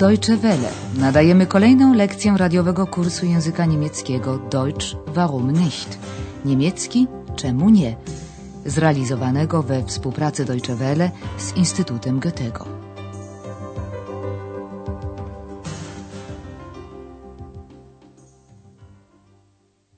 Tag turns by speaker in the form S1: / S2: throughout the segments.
S1: Deutsche Welle. Nadajemy kolejną lekcję radiowego kursu języka niemieckiego Deutsch warum nicht? Niemiecki czemu nie? Zrealizowanego we współpracy Deutsche Welle z Instytutem Goethego.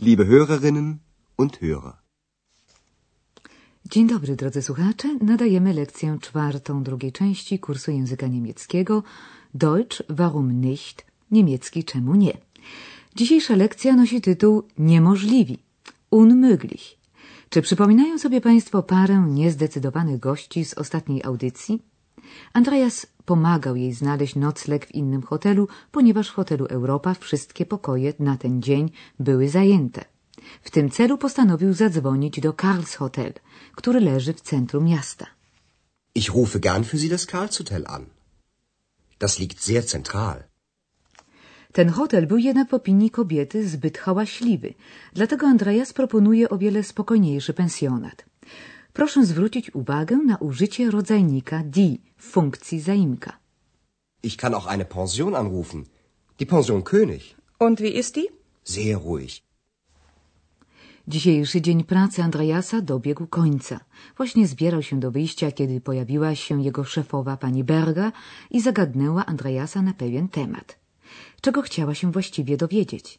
S2: Liebe Hörerinnen und Hörer.
S1: Dzień dobry, drodzy słuchacze. Nadajemy lekcję czwartą drugiej części kursu języka niemieckiego Deutsch warum nicht? Niemiecki czemu nie? Dzisiejsza lekcja nosi tytuł Niemożliwi. Unmöglich. Czy przypominają sobie Państwo parę niezdecydowanych gości z ostatniej audycji? Andreas pomagał jej znaleźć nocleg w innym hotelu, ponieważ w hotelu Europa wszystkie pokoje na ten dzień były zajęte. W tym celu postanowił zadzwonić do Karls Hotel, który leży w centrum miasta.
S2: Ich rufe gern für Sie das Karlshotel an. Das liegt sehr zentral.
S1: Ten hotel był jednak w opinii kobiety zbyt hałaśliwy, dlatego Andreas proponuje o wiele spokojniejszy pensjonat. Proszę zwrócić uwagę na użycie rodzajnika die w funkcji zaimka.
S2: Ich kann auch eine Pension anrufen. Die Pension König.
S3: Und wie ist die?
S2: Sehr ruhig.
S1: Dzisiejszy dzień pracy Andreasa dobiegł końca. Właśnie zbierał się do wyjścia, kiedy pojawiła się jego szefowa pani Berga i zagadnęła Andreasa na pewien temat. Czego chciała się właściwie dowiedzieć?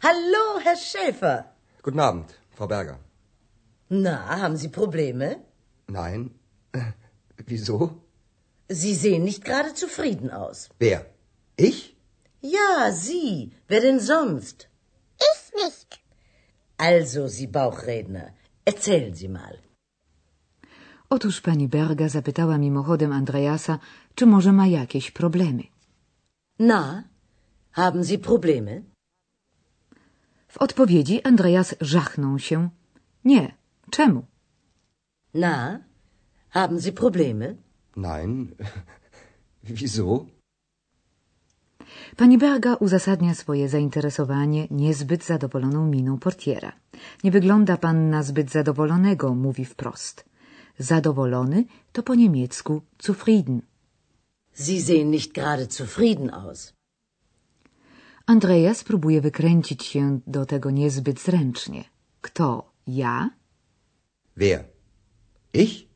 S4: Hallo, Herr Schäfer.
S2: Guten Abend, Frau Berger.
S4: Na, haben Sie Probleme?
S2: Nein. Wieso?
S4: Sie sehen nicht gerade zufrieden aus.
S2: Wer? Ich?
S4: Ja, Sie. Wer denn sonst?
S5: Ich nicht.
S4: Also, Sie Bauchredner, erzählen Sie mal.
S1: Otóż pani Berga zapytała mimochodem Andreasa, czy może ma jakieś problemy.
S4: Na, haben Sie Probleme?
S1: W odpowiedzi Andreas żachnął się. Nie. Czemu?
S4: Na, haben Sie Probleme?
S2: Nein. Wieso?
S1: Pani Berga uzasadnia swoje zainteresowanie niezbyt zadowoloną miną portiera. Nie wygląda pan na zbyt zadowolonego, mówi wprost. Zadowolony to po niemiecku zufrieden.
S4: Sie sehen nicht gerade zufrieden aus.
S1: Andreas próbuje wykręcić się do tego niezbyt zręcznie. Kto? Ja?
S2: Wer? Ich?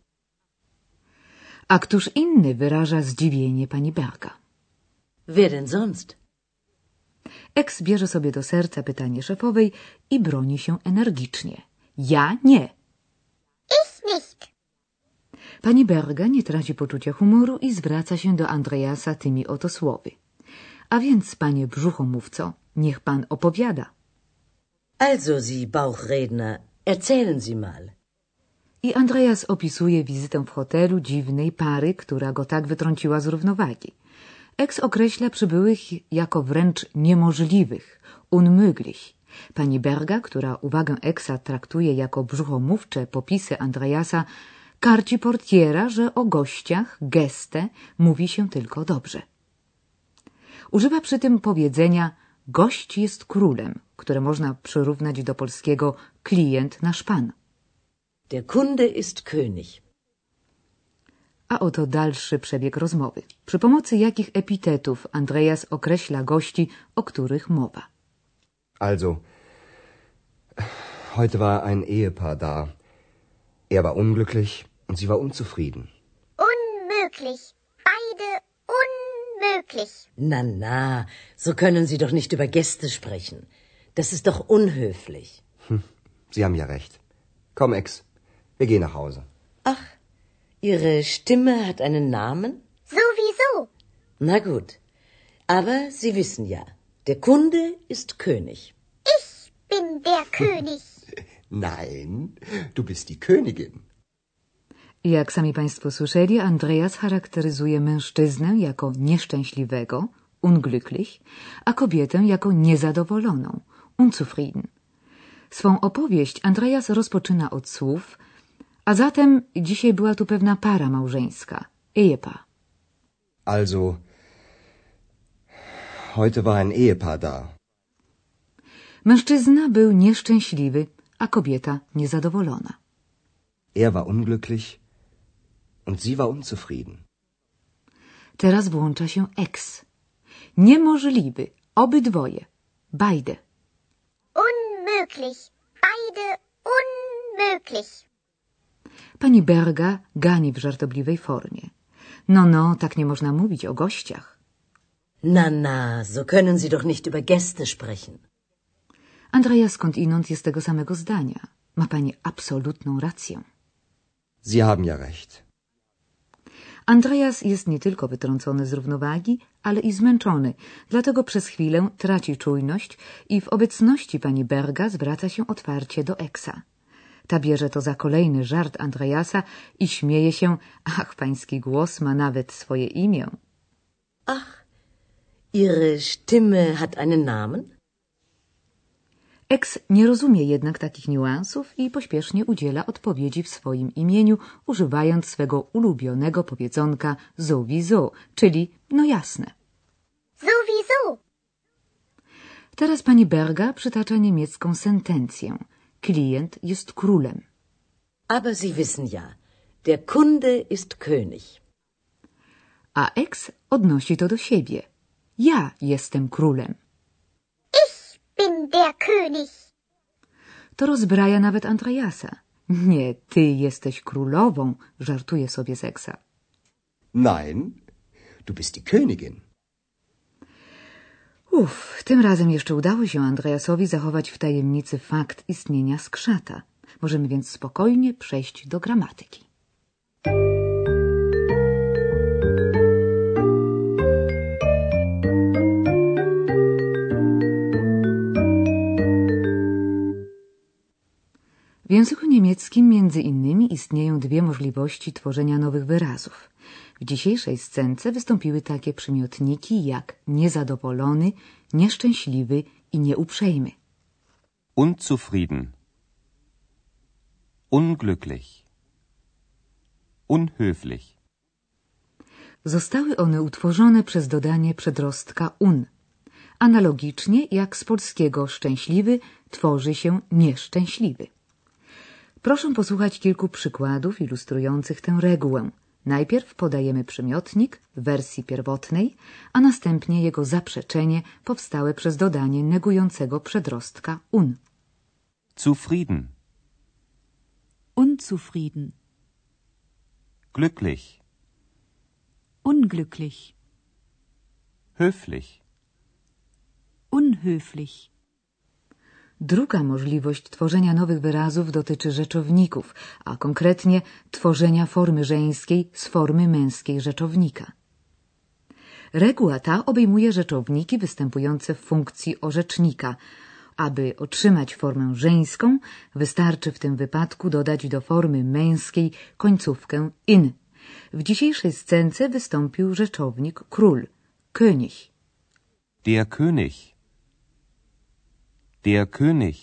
S1: A któż inny wyraża zdziwienie pani Berga?
S4: Wer denn sonst?
S1: Eks bierze sobie do serca pytanie szefowej i broni się energicznie. Ja nie.
S5: Ich nicht.
S1: Pani Berga nie traci poczucia humoru i zwraca się do Andreasa tymi oto słowy. A więc, panie brzuchomówco, niech pan opowiada.
S4: Also, Sie Bauchredner, erzählen Sie mal.
S1: I Andreas opisuje wizytę w hotelu dziwnej pary, która go tak wytrąciła z równowagi. Eks określa przybyłych jako wręcz niemożliwych, unmöglich. Pani Berga, która uwagę Eksa traktuje jako brzuchomówcze popisy Andreasa, karci portiera, że o gościach, gestę, mówi się tylko dobrze. Używa przy tym powiedzenia gość jest królem, które można przyrównać do polskiego klient nasz pan.
S4: Der Kunde ist König.
S1: A oto dalszy przebieg rozmowy. Przy pomocy jakich epitetów Andreas określa gości, o których mowa.
S2: Also, heute war ein Ehepaar da. Er war unglücklich und sie war unzufrieden.
S5: Unmöglich. Beide unmöglich.
S4: Na, na, so können Sie doch nicht über Gäste sprechen. Das ist doch unhöflich.
S2: Sie haben ja recht. Komm, Ex, wir gehen nach Hause.
S4: Ach, Ihre Stimme hat einen Namen?
S5: Sowieso.
S4: Na gut. Aber Sie wissen ja, der Kunde ist König.
S5: Ich bin der König.
S2: Nein, du bist die Königin.
S1: Jak sami Państwo słyszeli, Andreas charakteryzuje mężczyznę jako nieszczęśliwego, unglücklich, a kobietę jako niezadowoloną, unzufrieden. Swą opowieść Andreas rozpoczyna od słów, a zatem dzisiaj była tu pewna para małżeńska, Ehepaar.
S2: Also, heute war ein Ehepaar da.
S1: Mężczyzna był nieszczęśliwy, a kobieta niezadowolona.
S2: Er war unglücklich und sie war unzufrieden.
S1: Teraz włącza się ex. Niemożliwy. Obydwoje. Beide.
S5: Unmöglich. Beide unmöglich.
S1: Pani Berga gani w żartobliwej formie. No, no, tak nie można mówić o gościach.
S4: Na, na, so können Sie doch nicht über Gäste sprechen.
S1: Andrea skądinąd jest tego samego zdania. Ma pani absolutną rację.
S2: Sie haben ja recht.
S1: Andreas jest nie tylko wytrącony z równowagi, ale i zmęczony, dlatego przez chwilę traci czujność i w obecności pani Berga zwraca się otwarcie do Eksa. Ta bierze to za kolejny żart Andreasa i śmieje się, ach, pański głos ma nawet swoje imię.
S4: Ach, Ihre Stimme hat einen Namen?
S1: Eks nie rozumie jednak takich niuansów i pośpiesznie udziela odpowiedzi w swoim imieniu, używając swego ulubionego powiedzonka sowieso, czyli no jasne.
S5: Sowieso.
S1: Teraz pani Berga przytacza niemiecką sentencję. Klient jest królem.
S4: Aber Sie wissen ja, der Kunde ist König.
S1: A Eks odnosi to do siebie. Ja jestem królem.
S5: Ich bin der König.
S1: To rozbraja nawet Andreasa. Nie, ty jesteś królową, żartuje sobie z Eksa.
S2: Nein, du bist die Königin.
S1: Uff, tym razem jeszcze udało się Andreasowi zachować w tajemnicy fakt istnienia skrzata. Możemy więc spokojnie przejść do gramatyki. W języku niemieckim między innymi istnieją dwie możliwości tworzenia nowych wyrazów. W dzisiejszej scence wystąpiły takie przymiotniki jak niezadowolony, nieszczęśliwy i nieuprzejmy.
S3: Unzufrieden. Unglücklich. Unhöflich.
S1: Zostały one utworzone przez dodanie przedrostka un. Analogicznie jak z polskiego szczęśliwy tworzy się nieszczęśliwy. Proszę posłuchać kilku przykładów ilustrujących tę regułę. Najpierw podajemy przymiotnik w wersji pierwotnej, a następnie jego zaprzeczenie powstałe przez dodanie negującego przedrostka un.
S3: Zufrieden.
S6: Unzufrieden,
S3: Glücklich.
S6: unglücklich,
S3: Höflich.
S6: unhöflich.
S1: Druga możliwość tworzenia nowych wyrazów dotyczy rzeczowników, a konkretnie tworzenia formy żeńskiej z formy męskiej rzeczownika. Reguła ta obejmuje rzeczowniki występujące w funkcji orzecznika. Aby otrzymać formę żeńską, wystarczy w tym wypadku dodać do formy męskiej końcówkę in. W dzisiejszej scence wystąpił rzeczownik król, König.
S3: Der König. Der König.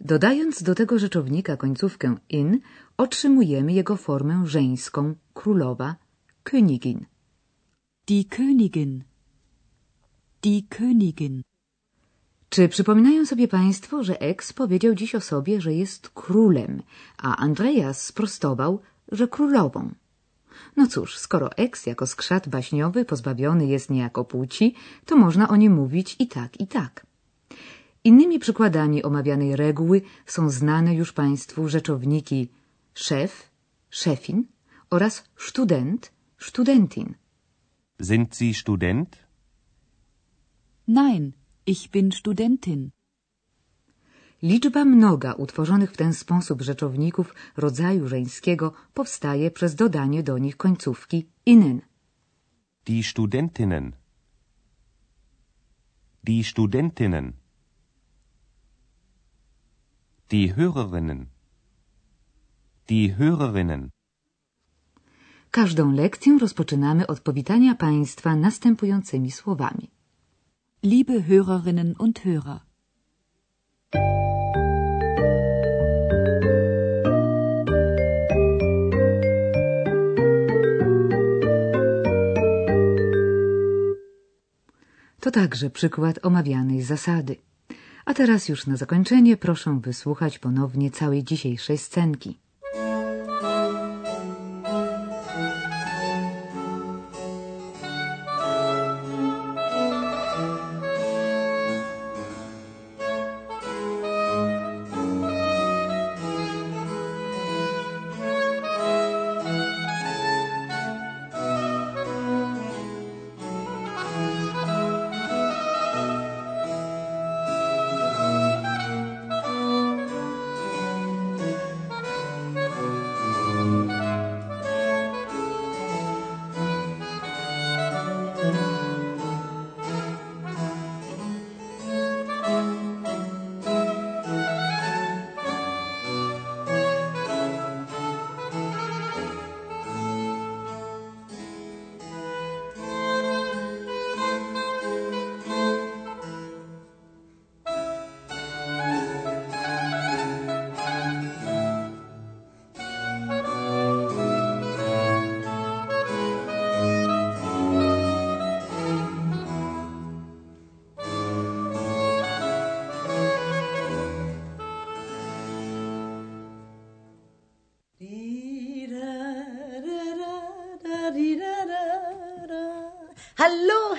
S1: Dodając do tego rzeczownika końcówkę in, otrzymujemy jego formę żeńską, królowa, Königin.
S6: Die Königin, die Königin.
S1: Czy przypominają sobie Państwo, że Ex powiedział dziś o sobie, że jest królem, a Andreas sprostował, że królową? No cóż, skoro Ex jako skrzat baśniowy pozbawiony jest niejako płci, to można o nim mówić i tak, i tak. Innymi przykładami omawianej reguły są znane już Państwu rzeczowniki szef, szefin oraz student, studentin.
S3: Sind Sie Student?
S6: Nein, ich bin Studentin.
S1: Liczba mnoga utworzonych w ten sposób rzeczowników rodzaju żeńskiego powstaje przez dodanie do nich końcówki innen.
S3: Die Studentinnen. Die Studentinnen. Die Hörerinnen. Die Hörerinnen.
S1: Każdą lekcję rozpoczynamy od powitania Państwa następującymi słowami.
S6: Liebe Hörerinnen und Hörer,
S1: To także przykład omawianej zasady. A teraz już na zakończenie proszę wysłuchać ponownie całej dzisiejszej scenki.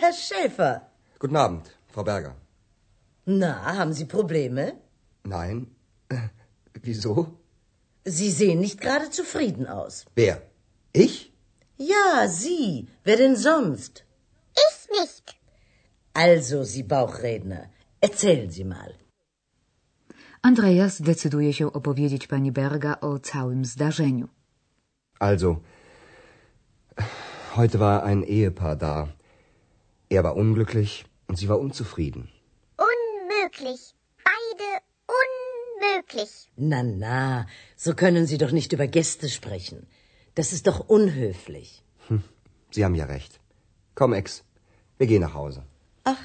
S4: Herr Schäfer.
S2: Guten Abend, Frau Berger.
S4: Na, haben Sie Probleme?
S2: Nein. Wieso?
S4: Sie sehen nicht gerade zufrieden aus.
S2: Wer? Ich?
S4: Ja, Sie. Wer denn sonst?
S5: Ich nicht.
S4: Also, Sie Bauchredner, erzählen Sie mal.
S1: Andreas decyduje się opowiedzieć pani Berga o całym zdarzeniu.
S2: Also, heute war ein Ehepaar da. Er war unglücklich und sie war unzufrieden.
S5: Unmöglich. Beide unmöglich.
S4: Na, na, so können Sie doch nicht über Gäste sprechen. Das ist doch unhöflich.
S2: Sie haben ja recht. Komm, Ex, wir gehen nach Hause.
S4: Ach,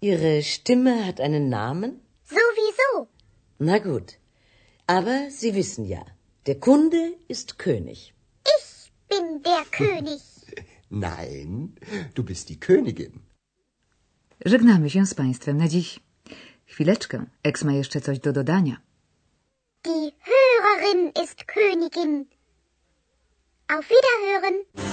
S4: Ihre Stimme hat einen Namen?
S5: Sowieso.
S4: Na gut. Aber Sie wissen ja, der Kunde ist König.
S5: Ich bin der König.
S2: Nein, du bist die Königin.
S1: Żegnamy się z państwem na dziś. Chwileczkę, Ex ma jeszcze coś do dodania.
S5: Die Hörerin ist Königin. Auf Wiederhören.